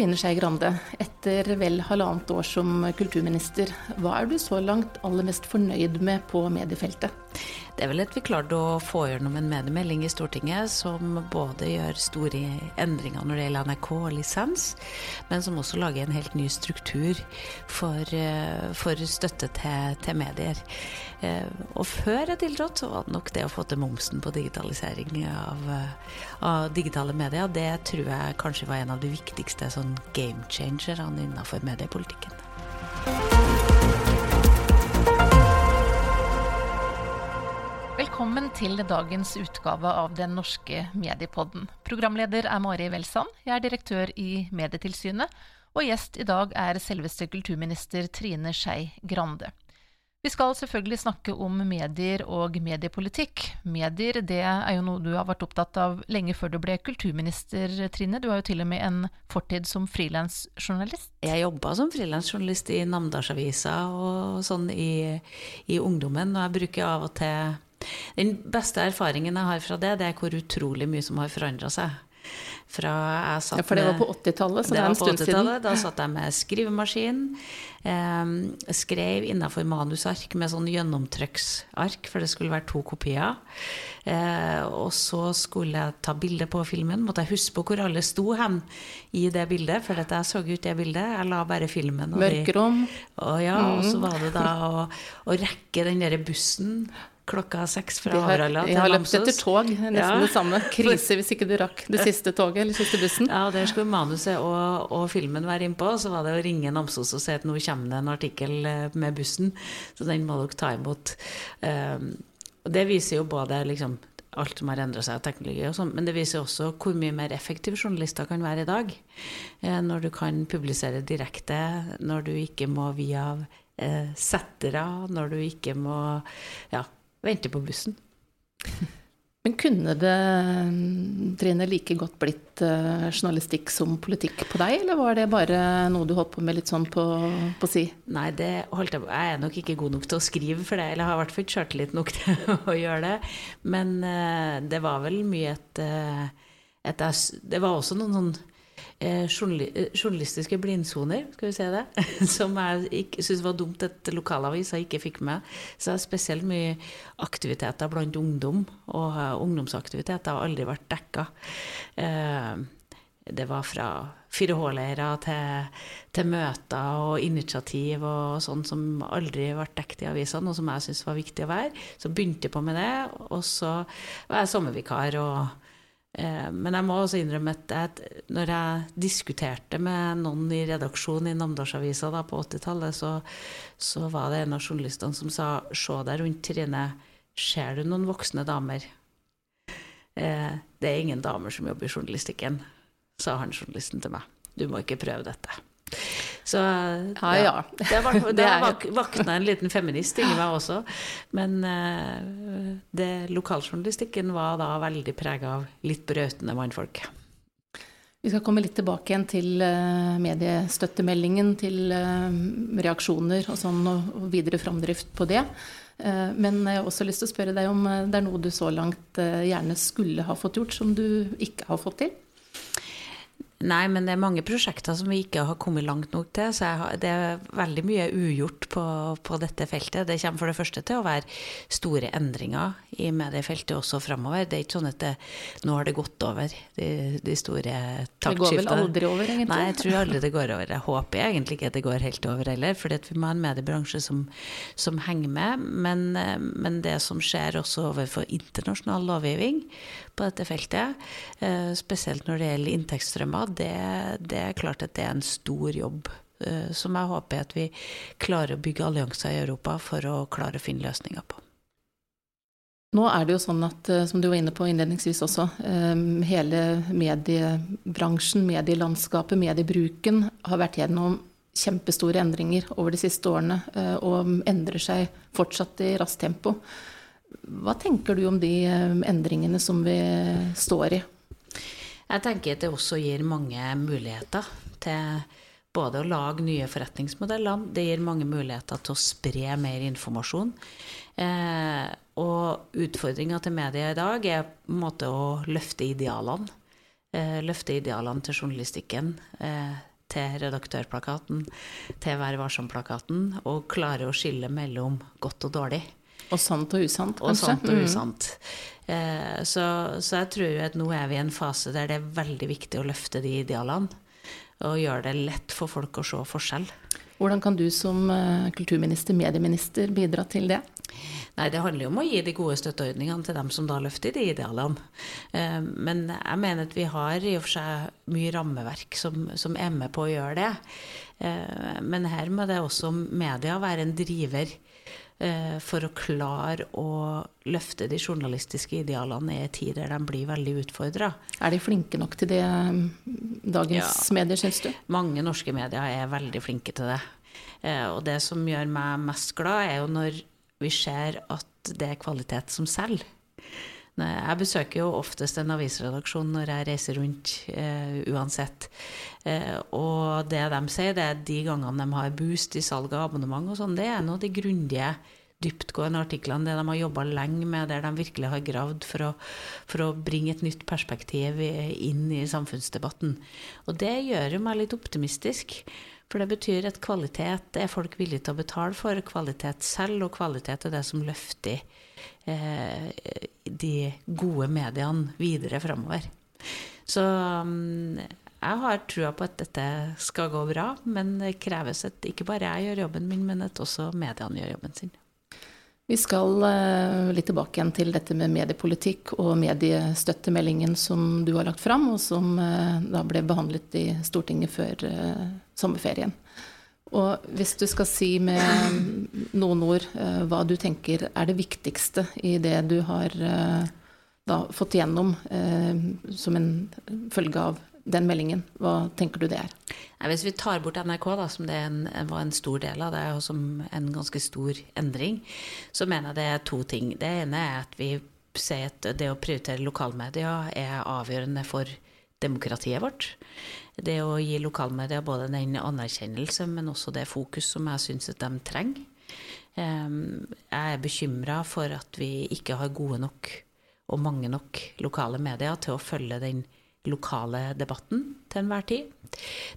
Trine Skei Grande, etter vel halvannet år som kulturminister, hva er du så langt aller mest fornøyd med på mediefeltet? Det er vel at vi klarte å få gjennom en mediemelding i Stortinget som både gjør store endringer når det gjelder NRK og lisens, men som også lager en helt ny struktur for, eh, for støtte til, til, medier. Eh, og før jeg tiltrådte, så var det nok det å få til momsen på digitalisering av, av digitale medier. Det tror jeg kanskje var en av de viktigste sånn game changerne innenfor mediepolitikken. Velkommen til dagens utgave av Den norske mediepodden. Programleder er Mari Welsand. Jeg er direktør i Medietilsynet. Og gjest i dag er selveste kulturminister Trine Skei Grande. Vi skal selvfølgelig snakke om medier og mediepolitikk. Medier det er jo noe du har vært opptatt av lenge før du ble kulturminister, Trine. Du har jo til og med en fortid som frilansjournalist. Jeg jobba som frilansjournalist i Namdalsavisa og sånn i, i ungdommen, og jeg bruker av og til den beste erfaringen jeg har fra det, det er hvor utrolig mye som har forandra seg. Fra jeg satt ja, for det var på 80-tallet, så det, det er en stund siden. Da satt jeg med skrivemaskin. Eh, skrev innafor manusark med sånn gjennomtrykksark, for det skulle være to kopier. Eh, og så skulle jeg ta bilde på filmen. Måtte jeg huske på hvor alle sto hen i det bildet, for jeg så ut det bildet. Jeg la bare filmen. Mørkerom. Og, ja, og så var det da å, å rekke den derre bussen klokka seks fra Harala til Namsos. Vi har løpt etter tog, nesten ja. det samme. Krise hvis ikke du rakk det siste toget eller siste bussen. Ja, der skulle manuset og, og filmen være innpå. Så var det å ringe Namsos og si at nå kommer det en artikkel eh, med bussen, så den må dere ta imot. Um, og det viser jo både liksom, alt som har endra seg, av teknologi og sånn, men det viser også hvor mye mer effektive journalister kan være i dag. Eh, når du kan publisere direkte, når du ikke må via eh, settere, når du ikke må ja, vente på bussen. Men kunne det, Trine, like godt blitt uh, journalistikk som politikk på deg, eller var det bare noe du holdt på med litt sånn på, på si? Nei, det holdt jeg Jeg er nok ikke god nok til å skrive for det, eller har i hvert fall ikke sjøltillit nok til å gjøre det. Men uh, det var vel mye et, uh, et Det var også noen sånn Eh, eh, journalistiske blindsoner, skal vi si det, som jeg syntes var dumt at lokalavisa ikke fikk med. Så jeg har spesielt mye aktiviteter blant ungdom, og eh, ungdomsaktiviteter har aldri vært dekka. Det var fra 4H-leirer til, til, møter og initiativ og sånn som aldri ble dekket i avisene, og som jeg syntes var viktig å være. Så begynte jeg på med det, og så var jeg sommervikar. og Eh, men jeg må også innrømme at når jeg diskuterte med noen i redaksjonen i Namdalsavisa på 80-tallet, så, så, var det en av journalistene som sa Se deg rundt, Trine. Ser du noen voksne damer? Eh, det er ingen damer som jobber i journalistikken, sa han journalisten til meg. Du må ikke prøve dette. Så ja, ja. Det, var, det vakna en liten feminist inni meg også. Men uh, det, lokaljournalistikken var da veldig prega av litt brøtende mannfolk. Vi skal komme litt tilbake igjen til uh, mediestøttemeldingen, til uh, reaksjoner og sånn, og videre framdrift på det. Men jeg har også lyst til å spørre deg om det er noe du så langt gjerne skulle ha fått gjort, som du ikke har fått til? Nei, men det er mange prosjekter som vi ikke har kommet langt nok til. Så har, det er veldig mye ugjort på, på, dette feltet. Det kommer for det første til å være store endringer i mediefeltet også framover. Det er ikke sånn at det, nå har det gått over, de, de store taktskiftene. Det går vel aldri over, egentlig? Nei, jeg tror aldri det går over. Jeg håper egentlig ikke at det går helt over heller, for vi må ha en mediebransje som, som henger med. Men, men, det som skjer også overfor internasjonal lovgivning på dette feltet, eh, spesielt når det gjelder inntektsstrømmer, det, det, er klart at det er en stor jobb. Eh, som jeg håper at vi klarer å bygge allianser i Europa for å klare å finne løsninger på. Nå er det jo sånn at, eh, som du var inne på innledningsvis også, hele mediebransjen, medielandskapet, mediebruken har vært gjennom kjempestore endringer over de siste årene, og endrer seg fortsatt i raskt tempo. Hva tenker du om de endringene som vi står i? Jeg tenker at det også gir mange muligheter til både å lage nye forretningsmodeller, det gir mange muligheter til å spre mer informasjon. Eh, og utfordringa til media i dag er på en måte å løfte idealene. Eh, løfte idealene til journalistikken. Eh, til Redaktørplakaten, til Vær varsom-plakaten, og klare å skille mellom godt og dårlig. Og sant og usant, kanskje. Og sant og mm. usant. Mm. Eh, så, så, jeg tror at nå er vi i en fase der det er veldig viktig å løfte de idealene. Og gjøre det lett for folk å se forskjell. Hvordan kan du som eh, kulturminister, medieminister, bidra til det? Nei, Det handler jo om å gi de gode støtteordningene til dem som da løfter de idealene. Eh, men jeg mener at vi har i og for seg mye rammeverk som, som er med på å gjøre det. Men her må det også media være en driver Eh, for å klare å løfte de journalistiske idealene i en tid der de blir veldig utfordra. Er de flinke nok til det, mm, dagens ja, medier, syns du? Mange norske medier er veldig flinke til det. Eh, og det som gjør meg mest glad, er jo når vi ser at det er kvalitet som selger. Jeg besøker jo oftest en avisredaksjon når jeg reiser rundt, uh, uansett. Uh, og det de sier, det er de gangene de har boost i salg av abonnement og sånn, det er nå de grundige dyptgående artiklene, det de har jobba lenge med, der de virkelig har gravd for å, for å, bringe et nytt perspektiv inn i samfunnsdebatten. Og det gjør jo meg litt optimistisk. For det betyr at kvalitet er folk villige til å betale for. Kvalitet selv, og kvalitet er det som løfter eh, de gode mediene videre framover. Så um, jeg har trua på at dette skal gå bra, men det kreves at ikke bare jeg gjør jobben min, men at også mediene gjør jobben sin. Vi skal uh, litt tilbake igjen til dette med mediepolitikk og mediestøttemeldingen som du har lagt fram, og som uh, da ble behandlet i Stortinget før uh, sommerferien. Og hvis du skal si med noen ord hva du tenker er det viktigste i det du har da fått gjennom som en følge av den meldingen. Hva tenker du det er? Hvis vi tar bort NRK, da, som det var en stor del av det, og som en ganske stor endring, så mener jeg det er to ting. Det ene er at vi ser at det å prioritere lokalmedia er avgjørende for demokratiet vårt. Det å gi lokalmedia både den anerkjennelse, men også det fokus som jeg syns at de trenger. Ehm, jeg er bekymra for at vi ikke har gode nok og mange nok lokale medier til å følge den lokale debatten til enhver tid.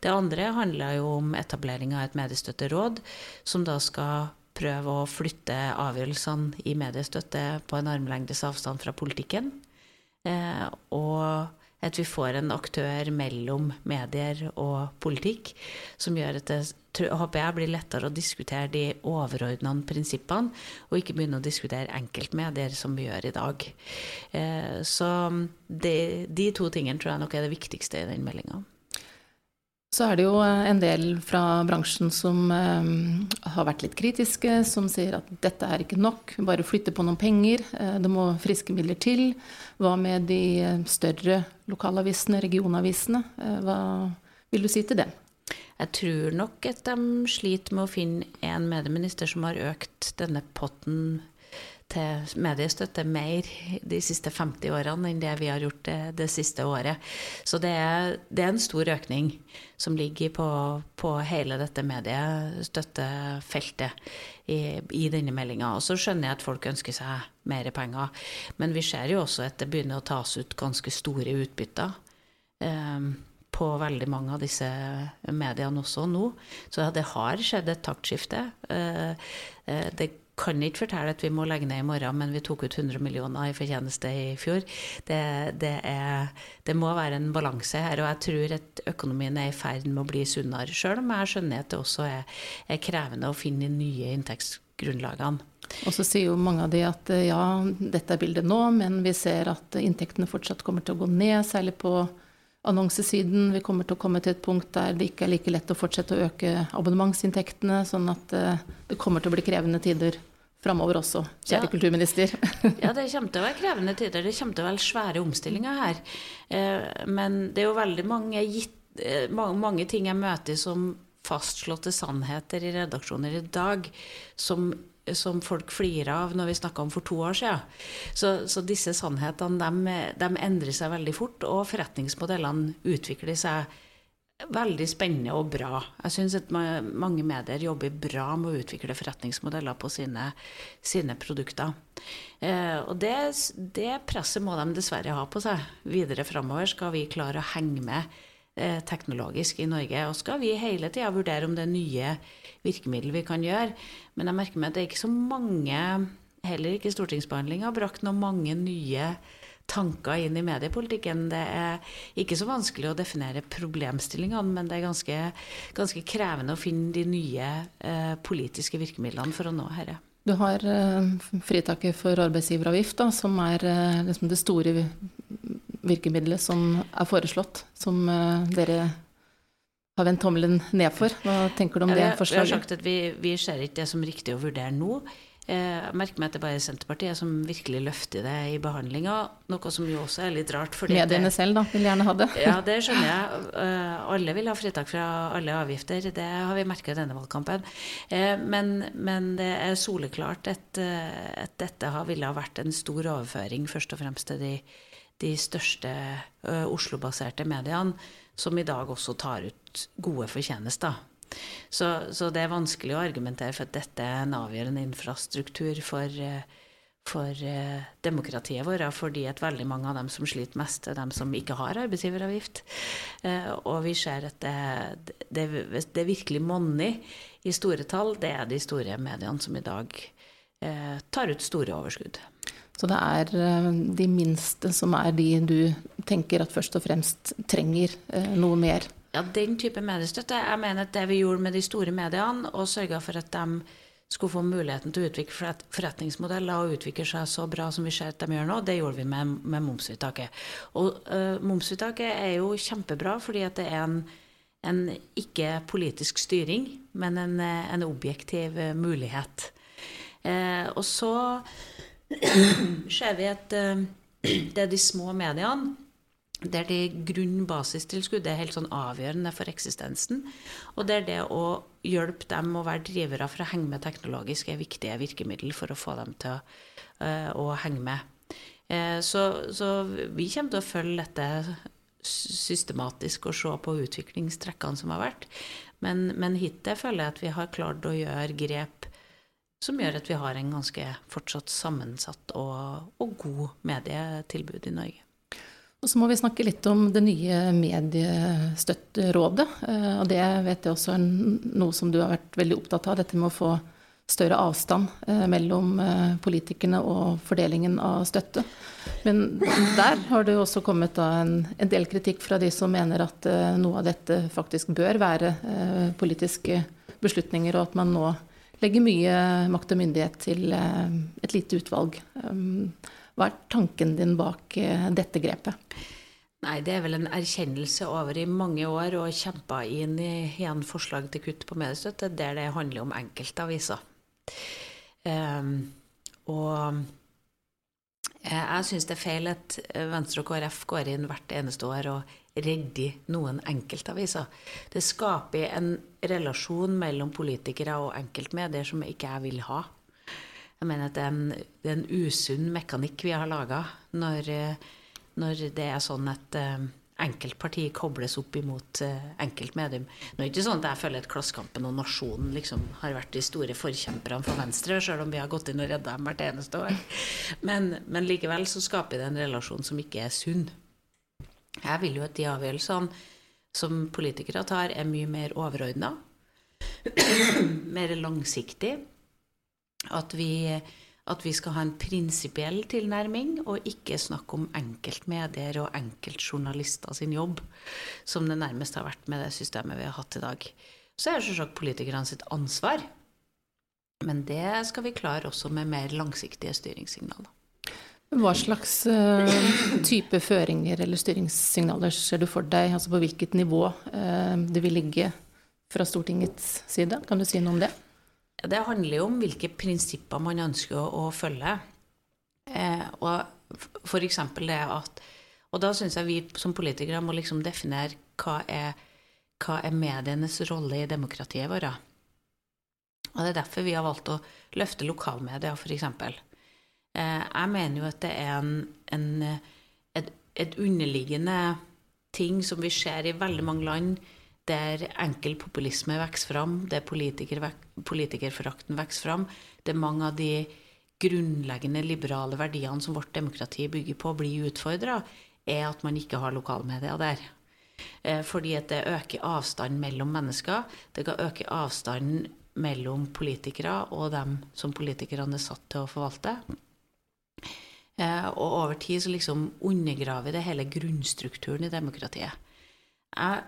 Det andre handler jo om etablering av et mediestøtteråd, som da skal prøve å flytte avgjørelsene i mediestøtte på en armlengdes avstand fra politikken. Eh, og at vi får en aktør mellom medier og politikk som gjør at det håper jeg blir lettere å diskutere de overordna prinsippene, og ikke begynne å diskutere enkeltmedier, som vi gjør i dag. Eh, så de, de to tingene tror jeg nok er det viktigste i den meldinga. Så er det jo eh, en del fra bransjen som eh, har vært litt kritiske, som sier at dette er ikke nok, bare flytte på noen penger, eh, det må friske midler til. Hva med de eh, større lokalavisene, regionavisene? Eh, hva vil du si til det? Jeg tror nok at de sliter med å finne en medieminister som har økt denne potten til mediestøtte mer de siste 50 årene enn det vi har gjort det, det siste året. Så det er, det er, en stor økning som ligger på, på hele dette mediestøttefeltet i, i denne meldinga. Og så skjønner jeg at folk ønsker seg mer penger. Men vi ser jo også at det begynner å tas ut ganske store utbytter. Um, på veldig mange av disse mediene også nå. Så det har skjedd et taktskifte. Uh, uh, det kan ikke fortelle at vi må legge ned i morgen, men vi tok ut 100 millioner i fortjeneste i fjor. Det, det, er, det må være en balanse her, og jeg tror at økonomien er i ferd med å bli sunnere. Sjøl om jeg skjønner at det også er, er krevende å finne nye inntektsgrunnlagene. Og så sier jo mange av de at ja, dette er bildet nå, men vi ser at inntektene fortsatt kommer til å gå ned, særlig på annonsesiden. Vi kommer til å komme til et punkt der det ikke er like lett å fortsette å øke abonnementsinntektene, sånn at eh, det kommer til å bli krevende tider framover også, kjære ja. kulturminister. ja, det kommer til å være krevende tider. Det kommer til å være svære omstillinger her. Eh, men det er jo veldig mange, eh, mange ting jeg møter som fastslåtte sannheter i redaksjoner i dag, som som folk flirer av når vi snakka om for to år siden. Så, så disse sannhetene de, de, endrer seg veldig fort, og forretningsmodellene utvikler seg veldig spennende og bra. Jeg syns at mange medier jobber bra med å utvikle forretningsmodeller på sine, sine produkter. Eh, og det, det, presset må de dessverre ha på seg videre framover, skal vi klare å henge med teknologisk i Norge. Og skal vi hele tida vurdere om det er nye virkemidler vi kan gjøre. Men jeg merker meg at det er ikke så mange, heller ikke stortingsbehandlinga, har brakt noen mange nye tanker inn i mediepolitikken. Det er ikke så vanskelig å definere problemstillingene, men det er ganske, ganske krevende å finne de nye eh, politiske virkemidlene for å nå dette. Du har eh, fritaket for arbeidsgiveravgift, da, som er eh, liksom det store virkemidlet som er foreslått, som eh, dere har vendt tommelen ned for. Hva tenker du om det forslaget? Vi har sagt at vi, vi ser ikke det som riktig å vurdere nå. Eh, jeg merker meg at det er bare Senterpartiet som virkelig løfter det i behandlinga. Noe som jo også er litt rart. Mediene det, selv da, vil gjerne ha det. Ja, det skjønner jeg. Eh, alle vil ha fritak fra alle avgifter. Det har vi merka i denne valgkampen. Men, men, det er soleklart at, at dette ville ha vært en stor overføring først og fremst til de, de største Oslo-baserte mediene, som i dag også tar ut gode fortjenester. Så, så, det er vanskelig å argumentere for at dette er en avgjørende infrastruktur for, for demokratiet vårt, fordi at veldig mange av dem som sliter mest, er dem som ikke har arbeidsgiveravgift. Og vi ser at det, det, det virkelig monner i store tall, det er de store mediene som i dag tar ut store overskudd. Så det er de minste som er de du tenker at først og fremst trenger noe mer? Ja, den type mediestøtte. Jeg mener at det vi gjorde med de store mediene, og sørga for at de skulle få muligheten til å utvikle forretningsmodeller og utvikle seg så bra som vi ser at de gjør nå, det gjorde vi med, med momsfritaket. Og uh, momsfritaket er jo kjempebra fordi at det er en, en ikke politisk styring, men en, en objektiv mulighet. Uh, og så ser vi at det er de små mediene der det grunnbasistilskudd er helt sånn avgjørende for eksistensen. Og der det å hjelpe dem å være drivere for å henge med teknologisk er viktige virkemiddel for å få dem til å, uh, å henge med. Uh, så, så, vi kommer til å følge dette systematisk og se på utviklingstrekkene som har vært. Men, men hittil føler jeg at vi har klart å gjøre grep som gjør at vi har en ganske fortsatt sammensatt og, og god medietilbud i Norge. Og så må vi snakke litt om det nye mediestøtterådet. Eh, og det vet jeg også er noe som du har vært veldig opptatt av, dette med å få større avstand eh, mellom eh, politikerne og fordelingen av støtte. Men der har det også kommet en, del kritikk fra de som mener at noe av dette faktisk bør være politiske beslutninger, og at man nå legger mye makt og myndighet til et lite utvalg. Hva er tanken din bak eh, dette grepet? Nei, Det er vel en erkjennelse over i mange år og kjempa inn i igjen forslag til kutt på mediestøtte, der det handler om enkeltaviser. Um, og jeg syns det er feil at Venstre og KrF går inn hvert eneste år og redder noen enkeltaviser. Det skaper en relasjon mellom politikere og enkeltmedier som ikke jeg vil ha. Jeg mener at det er en, det er en usunn mekanikk vi har laga når, når, det er sånn at uh, enkeltparti kobles opp imot uh, enkeltmedium. Nå er det ikke sånn at jeg føler at Klassekampen og Nasjonen liksom har vært de store forkjemperne for Venstre, sjøl om vi har gått inn og redda dem hvert eneste år. Men, men, likevel så skaper det en relasjon som ikke er sunn. Jeg vil jo at de avgjørelsene som politikere tar, er mye mer overordna. mer langsiktig. At vi, at vi skal ha en prinsipiell tilnærming, og ikke snakke om enkeltmedier og enkeltjournalister sin jobb, som det nærmest har vært med det systemet vi har hatt i dag. Så er det selvsagt politikerne sitt ansvar. Men det skal vi klare også med mer langsiktige styringssignaler. Hva slags uh, type føringer eller styringssignaler ser du for deg? Altså på hvilket nivå uh, det vil ligge fra Stortingets side? Kan du si noe om det? Det handler jo om hvilke prinsipper man ønsker å, følge. Eh, og eksempel det at Og da syns jeg vi som politikere må liksom definere hva er, hva er medienes rolle i demokratiet vårt. Og det er derfor vi har valgt å løfte lokalmedia, f.eks. Eh, jeg mener jo at det er en, en, et, et underliggende ting som vi ser i veldig mange land der enkel populisme vokser fram, der politiker, politikerforakten vokser fram, der mange av de grunnleggende liberale verdiene som vårt demokrati bygger på, blir utfordra, er at man ikke har lokalmedia der. Eh, fordi at det øker avstanden mellom mennesker. Det kan øke avstanden mellom politikere og dem som politikerne er satt til å forvalte. Eh, og over tid så liksom undergraver det hele grunnstrukturen i demokratiet. Jeg,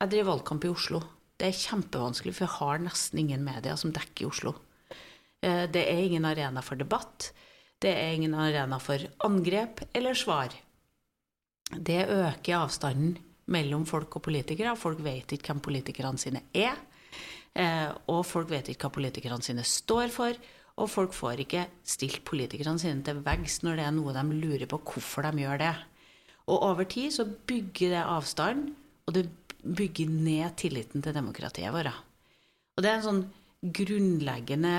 jeg driver valgkamp i Oslo. Det er kjempevanskelig, for jeg har nesten ingen medier som dekker Oslo. Eh, det er ingen arena for debatt. Det er ingen arena for angrep eller svar. Det øker avstanden mellom folk og politikere. Folk vet ikke hvem politikerne sine er. Eh, og folk vet ikke hva politikerne sine står for. Og folk får ikke stilt politikerne sine til veggs når det er noe de lurer på hvorfor de gjør det. Og over tid så bygger det avstand, og det bygger ned tilliten til demokratiet vårt. Og det er en sånn grunnleggende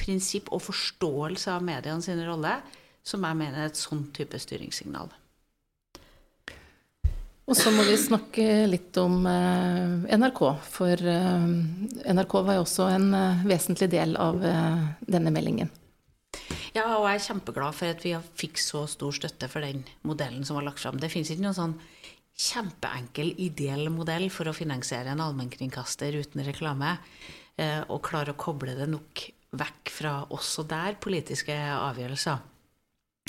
prinsipp og forståelse av mediene sin rolle som jeg mener er et sånn type styringssignal. Og så må vi snakke litt om eh, NRK. For eh, NRK var jo også en eh, vesentlig del av denne meldingen. Ja, og jeg er kjempeglad for at vi fikk så stor støtte for den modellen som var lagt fram. Det fins ikke noen sånn kjempeenkel, ideell modell for å finansiere en allmennkringkaster uten reklame. Og klare å koble det nok vekk fra også der politiske avgjørelser.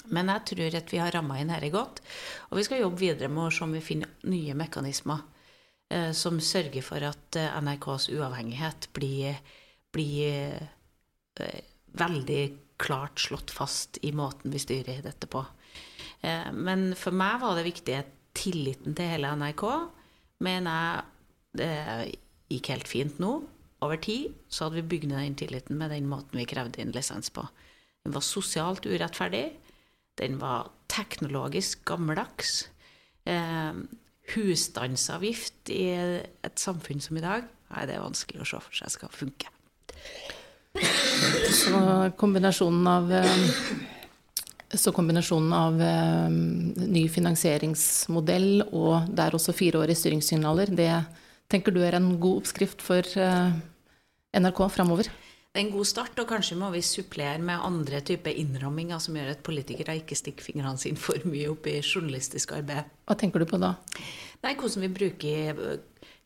Men jeg tror at vi har ramma inn dette godt. Og vi skal jobbe videre med å se om vi finner nye mekanismer eh, som sørger for at eh, NRKs uavhengighet blir, blir eh, veldig klart slått fast i måten vi styrer dette på. Eh, men for meg var det viktig at tilliten til hele NRK mener jeg det gikk helt fint nå. Over tid så hadde vi bygd ned den tilliten med den måten vi krevde inn lisens på. Den var sosialt urettferdig. Den var teknologisk gammeldags. Eh, husstandsavgift i et samfunn som i dag, nei, det er vanskelig å se for seg skal funke. Så kombinasjonen av eh, så kombinasjonen av eh, ny finansieringsmodell og der også fireårige styringssignaler, det tenker du er en god oppskrift for eh, NRK framover? Det er en god start, og kanskje må vi supplere med andre typer innramminger som gjør at politikere ikke stikker fingrene sine for mye opp i journalistisk arbeid. Hva tenker du på da? Nei, Hvordan vi bruker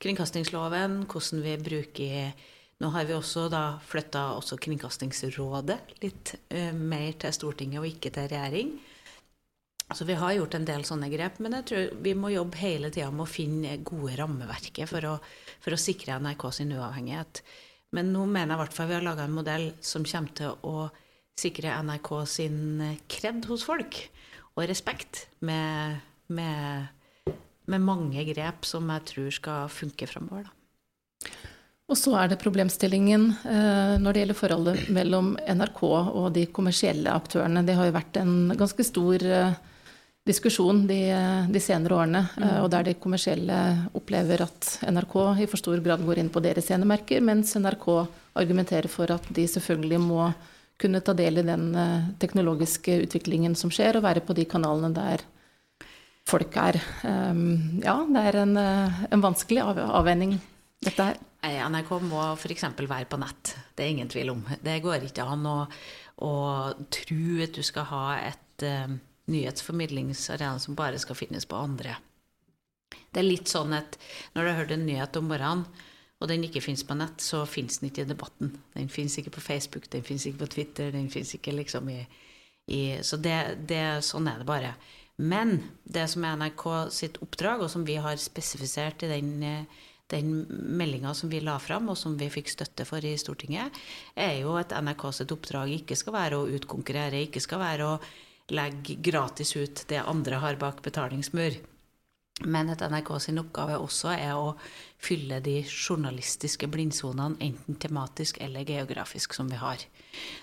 kringkastingsloven, hvordan vi bruker Nå har vi også da flytta Kringkastingsrådet litt uh, mer til Stortinget og ikke til regjering. Så vi har gjort en del sånne grep, men jeg tror vi må jobbe hele tida med å finne gode rammeverket for å, for å sikre NRK sin uavhengighet. Men nå mener jeg i hvert fall vi har laga en modell som kommer til å sikre NRK sin kred hos folk, og respekt, med, med, med mange grep som jeg tror skal funke framover. Og så er det problemstillingen eh, når det gjelder forholdet mellom NRK og de kommersielle aktørene. Det har jo vært en ganske stor eh, diskusjon de, de senere årene, mm. og der de kommersielle opplever at NRK i for stor grad går inn på deres scenemerker, mens NRK argumenterer for at de selvfølgelig må kunne ta del i den eh, teknologiske utviklingen som skjer, og være på de kanalene der folk er. Um, ja, det er en, eh, en vanskelig avveining, dette her. NRK må f.eks. være på nett. Det er ingen tvil om. Det går ikke an å, å tro at du skal ha et um nyhetsformidlingsarena som bare skal finnes på andre. Det er litt sånn at når du har hørt en nyhet om morgenen, og den ikke fins på nett, så fins den ikke i debatten. Den fins ikke på Facebook, den fins ikke på Twitter, den fins ikke liksom i, i Så det, det, sånn er det bare. Men det som er NRK sitt oppdrag, og som vi har spesifisert i den, den meldinga som vi la fram, og som vi fikk støtte for i Stortinget, er jo at NRK sitt oppdrag ikke skal være å utkonkurrere, ikke skal være å legge gratis ut det andre har bak betalingsmur. Men at NRK sin oppgave også er å fylle de journalistiske blindsonene, enten tematisk eller geografisk, som vi har.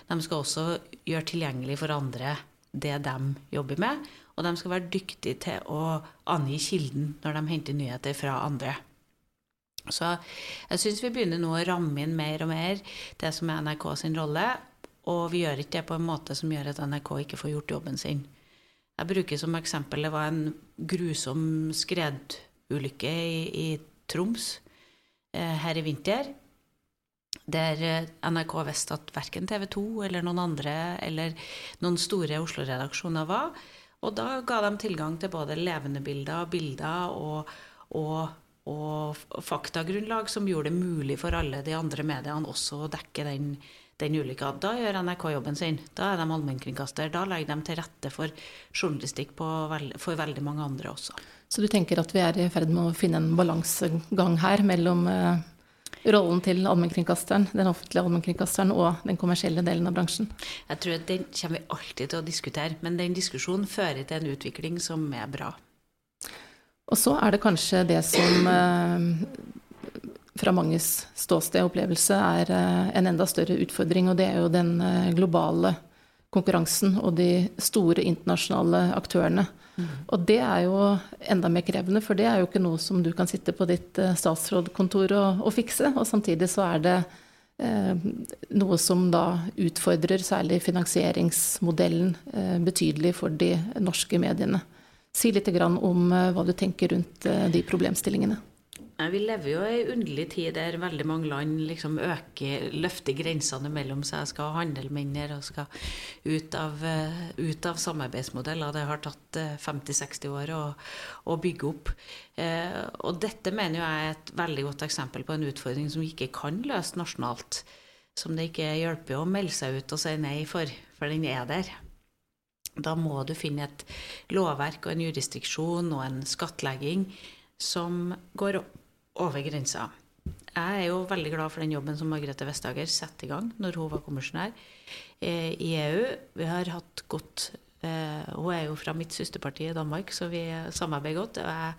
De skal også gjøre tilgjengelig for andre det de jobber med, og de skal være dyktige til å angi kilden når de henter nyheter fra andre. Så jeg syns vi begynner nå å ramme inn mer og mer det som er NRK sin rolle, og vi gjør ikke det på en måte som gjør at NRK ikke får gjort jobben sin. Jeg bruker som eksempel det var en grusom skredulykke i, i Troms eh, her i vinter. Der eh, NRK visste at verken TV 2 eller noen andre eller noen store Oslo-redaksjoner var. Og da ga de tilgang til både levende bilder, bilder og, og, og faktagrunnlag som gjorde det mulig for alle de andre mediene også å dekke den, den ulykka. Da gjør NRK jobben sin. Da er de allmennkringkaster. Da legger de til rette for journalistikk veld, for veldig mange andre også. Så du tenker at vi er i ferd med å finne en balansegang her mellom eh, rollen til allmennkringkasteren, den offentlige allmennkringkasteren og den kommersielle delen av bransjen? Jeg tror at Den kommer vi alltid til å diskutere, men den diskusjonen fører til en utvikling som er bra. Og så er det kanskje det som eh, fra manges ståsted opplevelse er eh, en enda større utfordring, og det er jo den eh, globale konkurransen og de store internasjonale aktørene. Mm. Og det er jo enda mer krevende, for det er jo ikke noe som du kan sitte på ditt statsrådkontor og, og fikse. Og samtidig så er det eh, noe som da utfordrer særlig finansieringsmodellen eh, betydelig for de norske mediene. Si litt om eh, hva du tenker rundt eh, de problemstillingene. Vi lever jo i en underlig tid der veldig mange land liksom øker, løfter grensene mellom seg, skal handle mindre og skal ut av, eh, ut av samarbeidsmodeller. Det har tatt 50-60 år å, å, bygge opp. Eh, og dette mener jeg er et veldig godt eksempel på en utfordring som vi ikke kan løse nasjonalt. Som det ikke hjelper å melde seg ut og si nei for, for den er der. Da må du finne et lovverk og en jurisdiksjon og en skattlegging som går over grensa. Jeg er jo veldig glad for den jobben som Margrethe Vestager satte i gang når hun var kommisjonær eh, i EU. Vi har hatt godt eh, Hun er jo fra mitt søsterparti i Danmark, så vi samarbeider godt. og jeg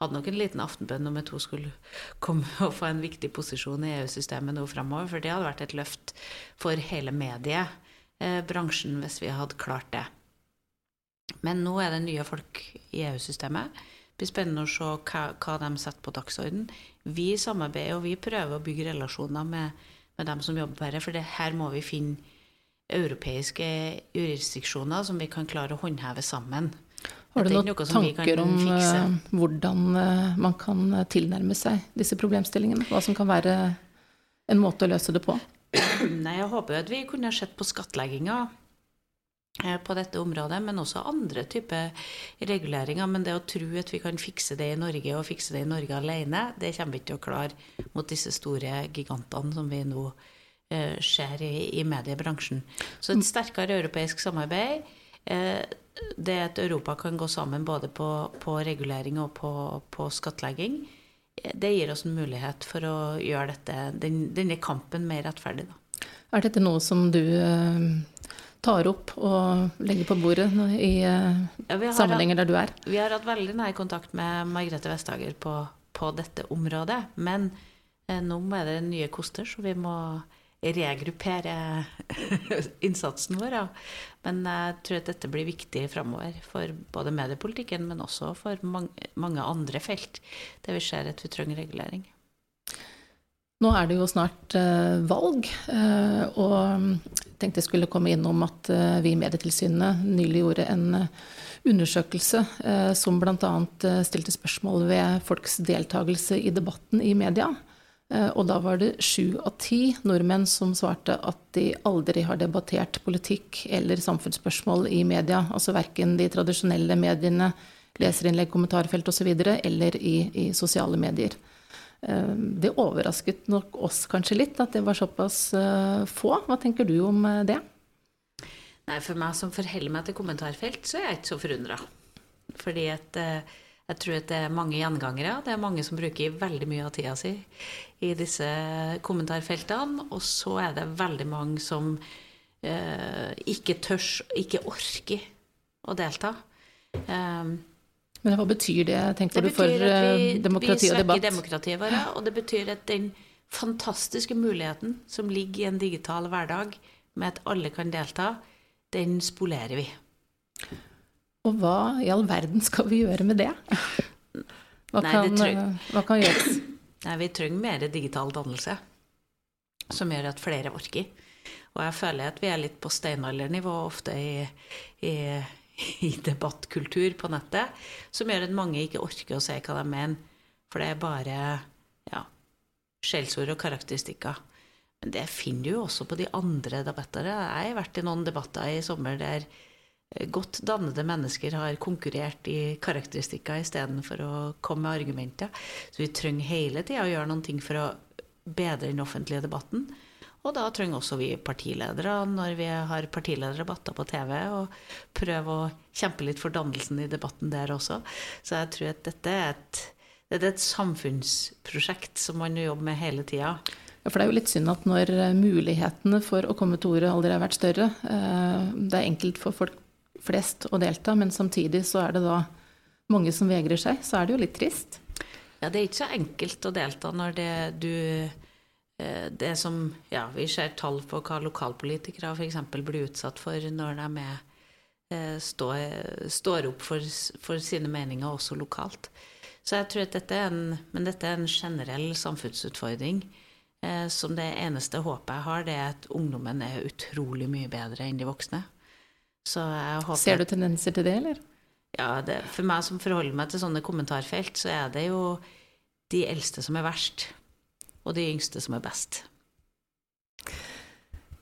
hadde nok en liten aftenbønn om at hun skulle komme og få en viktig posisjon i EU-systemet nå framover, for det hadde vært et løft for hele mediebransjen hvis vi hadde klart det. Men nå er det nye folk i EU-systemet. Blir spennende å se hva, hva de setter på dagsorden. Vi samarbeider og vi prøver å bygge relasjoner med, med dem som jobber her, for det, her må vi finne europeiske jurisdiksjoner som vi kan klare å håndheve sammen. Har du noen tanker om uh, hvordan uh, man kan tilnærme seg disse problemstillingene? Hva som kan være en måte å løse det på? Nei, Jeg håper at vi kunne sett på skattlegginga Eh, på dette området, men også andre typer reguleringer. Men det å tro at vi kan fikse det i Norge og fikse det i Norge alene, det kommer vi ikke til å klare mot disse store gigantene som vi nå eh, ser i, i, mediebransjen. Så et sterkere europeisk samarbeid, eh, det at Europa kan gå sammen både på, på regulering og på, på, skattlegging, eh, det gir oss en mulighet for å gjøre dette, den, denne kampen mer rettferdig. Da. Er dette noe som du eh tar opp og legger på bordet i uh, ja, sammenhenger der du er? Vi har hatt veldig nær kontakt med Margrethe Vestager på, på dette området. Men eh, nå er det nye koster, så vi må regruppere innsatsen vår. Ja. Men jeg tror at dette blir viktig framover for både mediepolitikken, men også for mange, mange andre felt der vi ser at vi trenger regulering. Nå er det jo snart eh, valg, eh, og tenkte jeg skulle komme innom at uh, vi i Medietilsynet nylig gjorde en undersøkelse som bl.a. stilte spørsmål ved folks deltakelse i debatten i media. Og da var det sju av ti nordmenn som svarte at de aldri har debattert politikk eller samfunnsspørsmål i media. Altså verken de tradisjonelle mediene, leserinnlegg, kommentarfelt osv., eller i, i sosiale medier. Eh, det overrasket nok oss kanskje litt at det var såpass eh, få. Hva tenker du om eh, det? Nei, For meg som forholder meg til kommentarfelt, så er jeg ikke så forundra. Fordi at jeg tror at det er mange gjengangere. Det er mange som bruker veldig mye av tida si i disse kommentarfeltene. Og så er det veldig mange som eh, ikke tør, ikke orker å delta. Um, men hva betyr det, tenker det du, for vi, demokrati og debatt? Vi svekker demokratiet vårt, og det betyr at den fantastiske muligheten som ligger i en digital hverdag, med at alle kan delta, den spolerer vi. Og hva i all verden skal vi gjøre med det? Hva, Nei, kan, det eh, hva kan, gjøres? Nei, vi trenger mer digital dannelse, som gjør at flere orker. Og jeg føler at vi er litt på steinaldernivå ofte i, i i debattkultur på nettet som gjør at mange ikke orker å si hva de mener. For det er bare ja, skjellsord og karakteristikker. Men det finner du jo også på de andre debattene. Jeg har vært i noen debatter i sommer der, godt dannede mennesker har konkurrert i karakteristikker istedenfor å komme med argumenter. Så vi trenger hele tida å gjøre noen ting for å bedre den offentlige debatten. Og da trenger også vi partiledere, når vi har partilederdebatter på TV, og prøve å kjempe litt for dannelsen i debatten der også. Så jeg tror at dette er et, dette er et samfunnsprosjekt som man jobber med hele tida. Ja, for det er jo litt synd at når mulighetene for å komme til ordet aldri har vært større eh, Det er enkelt for folk flest å delta, men samtidig så er det da mange som vegrer seg. Så er det jo litt trist. Ja, det er ikke så enkelt å delta når det du det som Ja, vi ser tall på hva lokalpolitikere f.eks. blir utsatt for når de er, eh, står, står opp for, for, sine meninger også lokalt. Så jeg tror at dette er en, men dette er en generell samfunnsutfordring. Eh, som det eneste håpet jeg har, det er at ungdommen er utrolig mye bedre enn de voksne. Ser du tendenser til det, eller? Ja, det, for meg som forholder meg til sånne kommentarfelt, så er det jo de eldste som er verst, og de yngste som er best.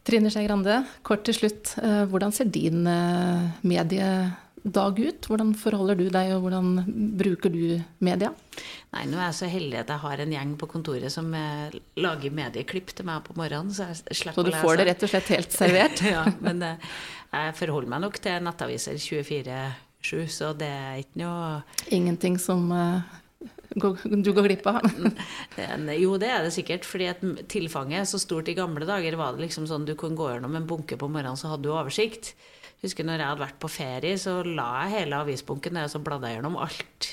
Trine Skei Grande, kort til slutt. Eh, hvordan ser din eh, mediedag ut? Hvordan forholder du deg, og hvordan bruker du media? Nei, nå er jeg så heldig at jeg har en gjeng på kontoret som eh, lager medieklipp til meg på morgenen. Så jeg slipper å lese. Så du får det rett og slett helt servert? ja, men jeg forholder meg nok til nettaviser 24-7, så det er ikke noe Ingenting som uh, du går glipp av? jo, det er det sikkert. fordi at tilfanget er så stort i gamle dager. var det liksom sånn Du kunne gå gjennom en bunke på morgenen, så hadde du oversikt. Husker når jeg hadde vært på ferie, så la jeg hele avisbunken ned og så bladde jeg gjennom alt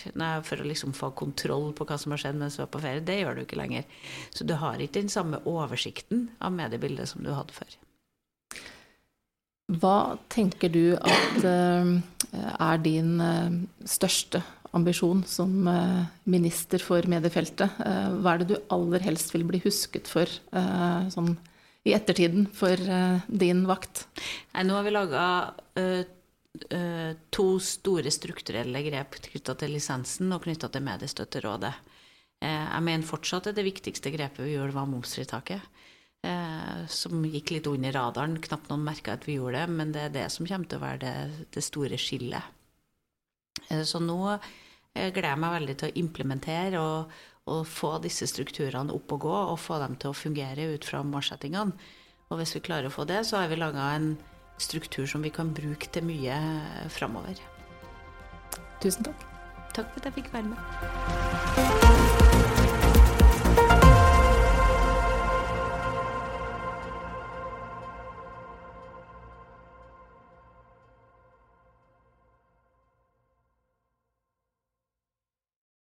for å liksom få kontroll på hva som har skjedd mens du var på ferie. Det gjør du ikke lenger. Så du har ikke den samme oversikten av mediebildet som du hadde før. Hva tenker du at uh, er din største største ambisjon som uh, minister for mediefeltet? hva er det du aller helst vil bli husket for sånn i ettertiden for din vakt? Nei, nå har vi laga to store strukturelle grep knytta til lisensen og knytta til Mediestøtterådet. jeg mener fortsatt at det viktigste grepet vi gjorde, var momsfritaket eh, som gikk litt under radaren. Knapt noen merka at vi gjorde det, men det er det som kommer til å være det, det store skillet. Eh, så nå eh, gleder jeg meg veldig til å implementere og, og, få disse strukturene opp og gå, og få dem til å fungere ut fra målsettingene. Og hvis vi klarer å få det, så har vi laga en struktur som vi kan bruke til mye framover. Tusen takk. Takk for at jeg fikk være med.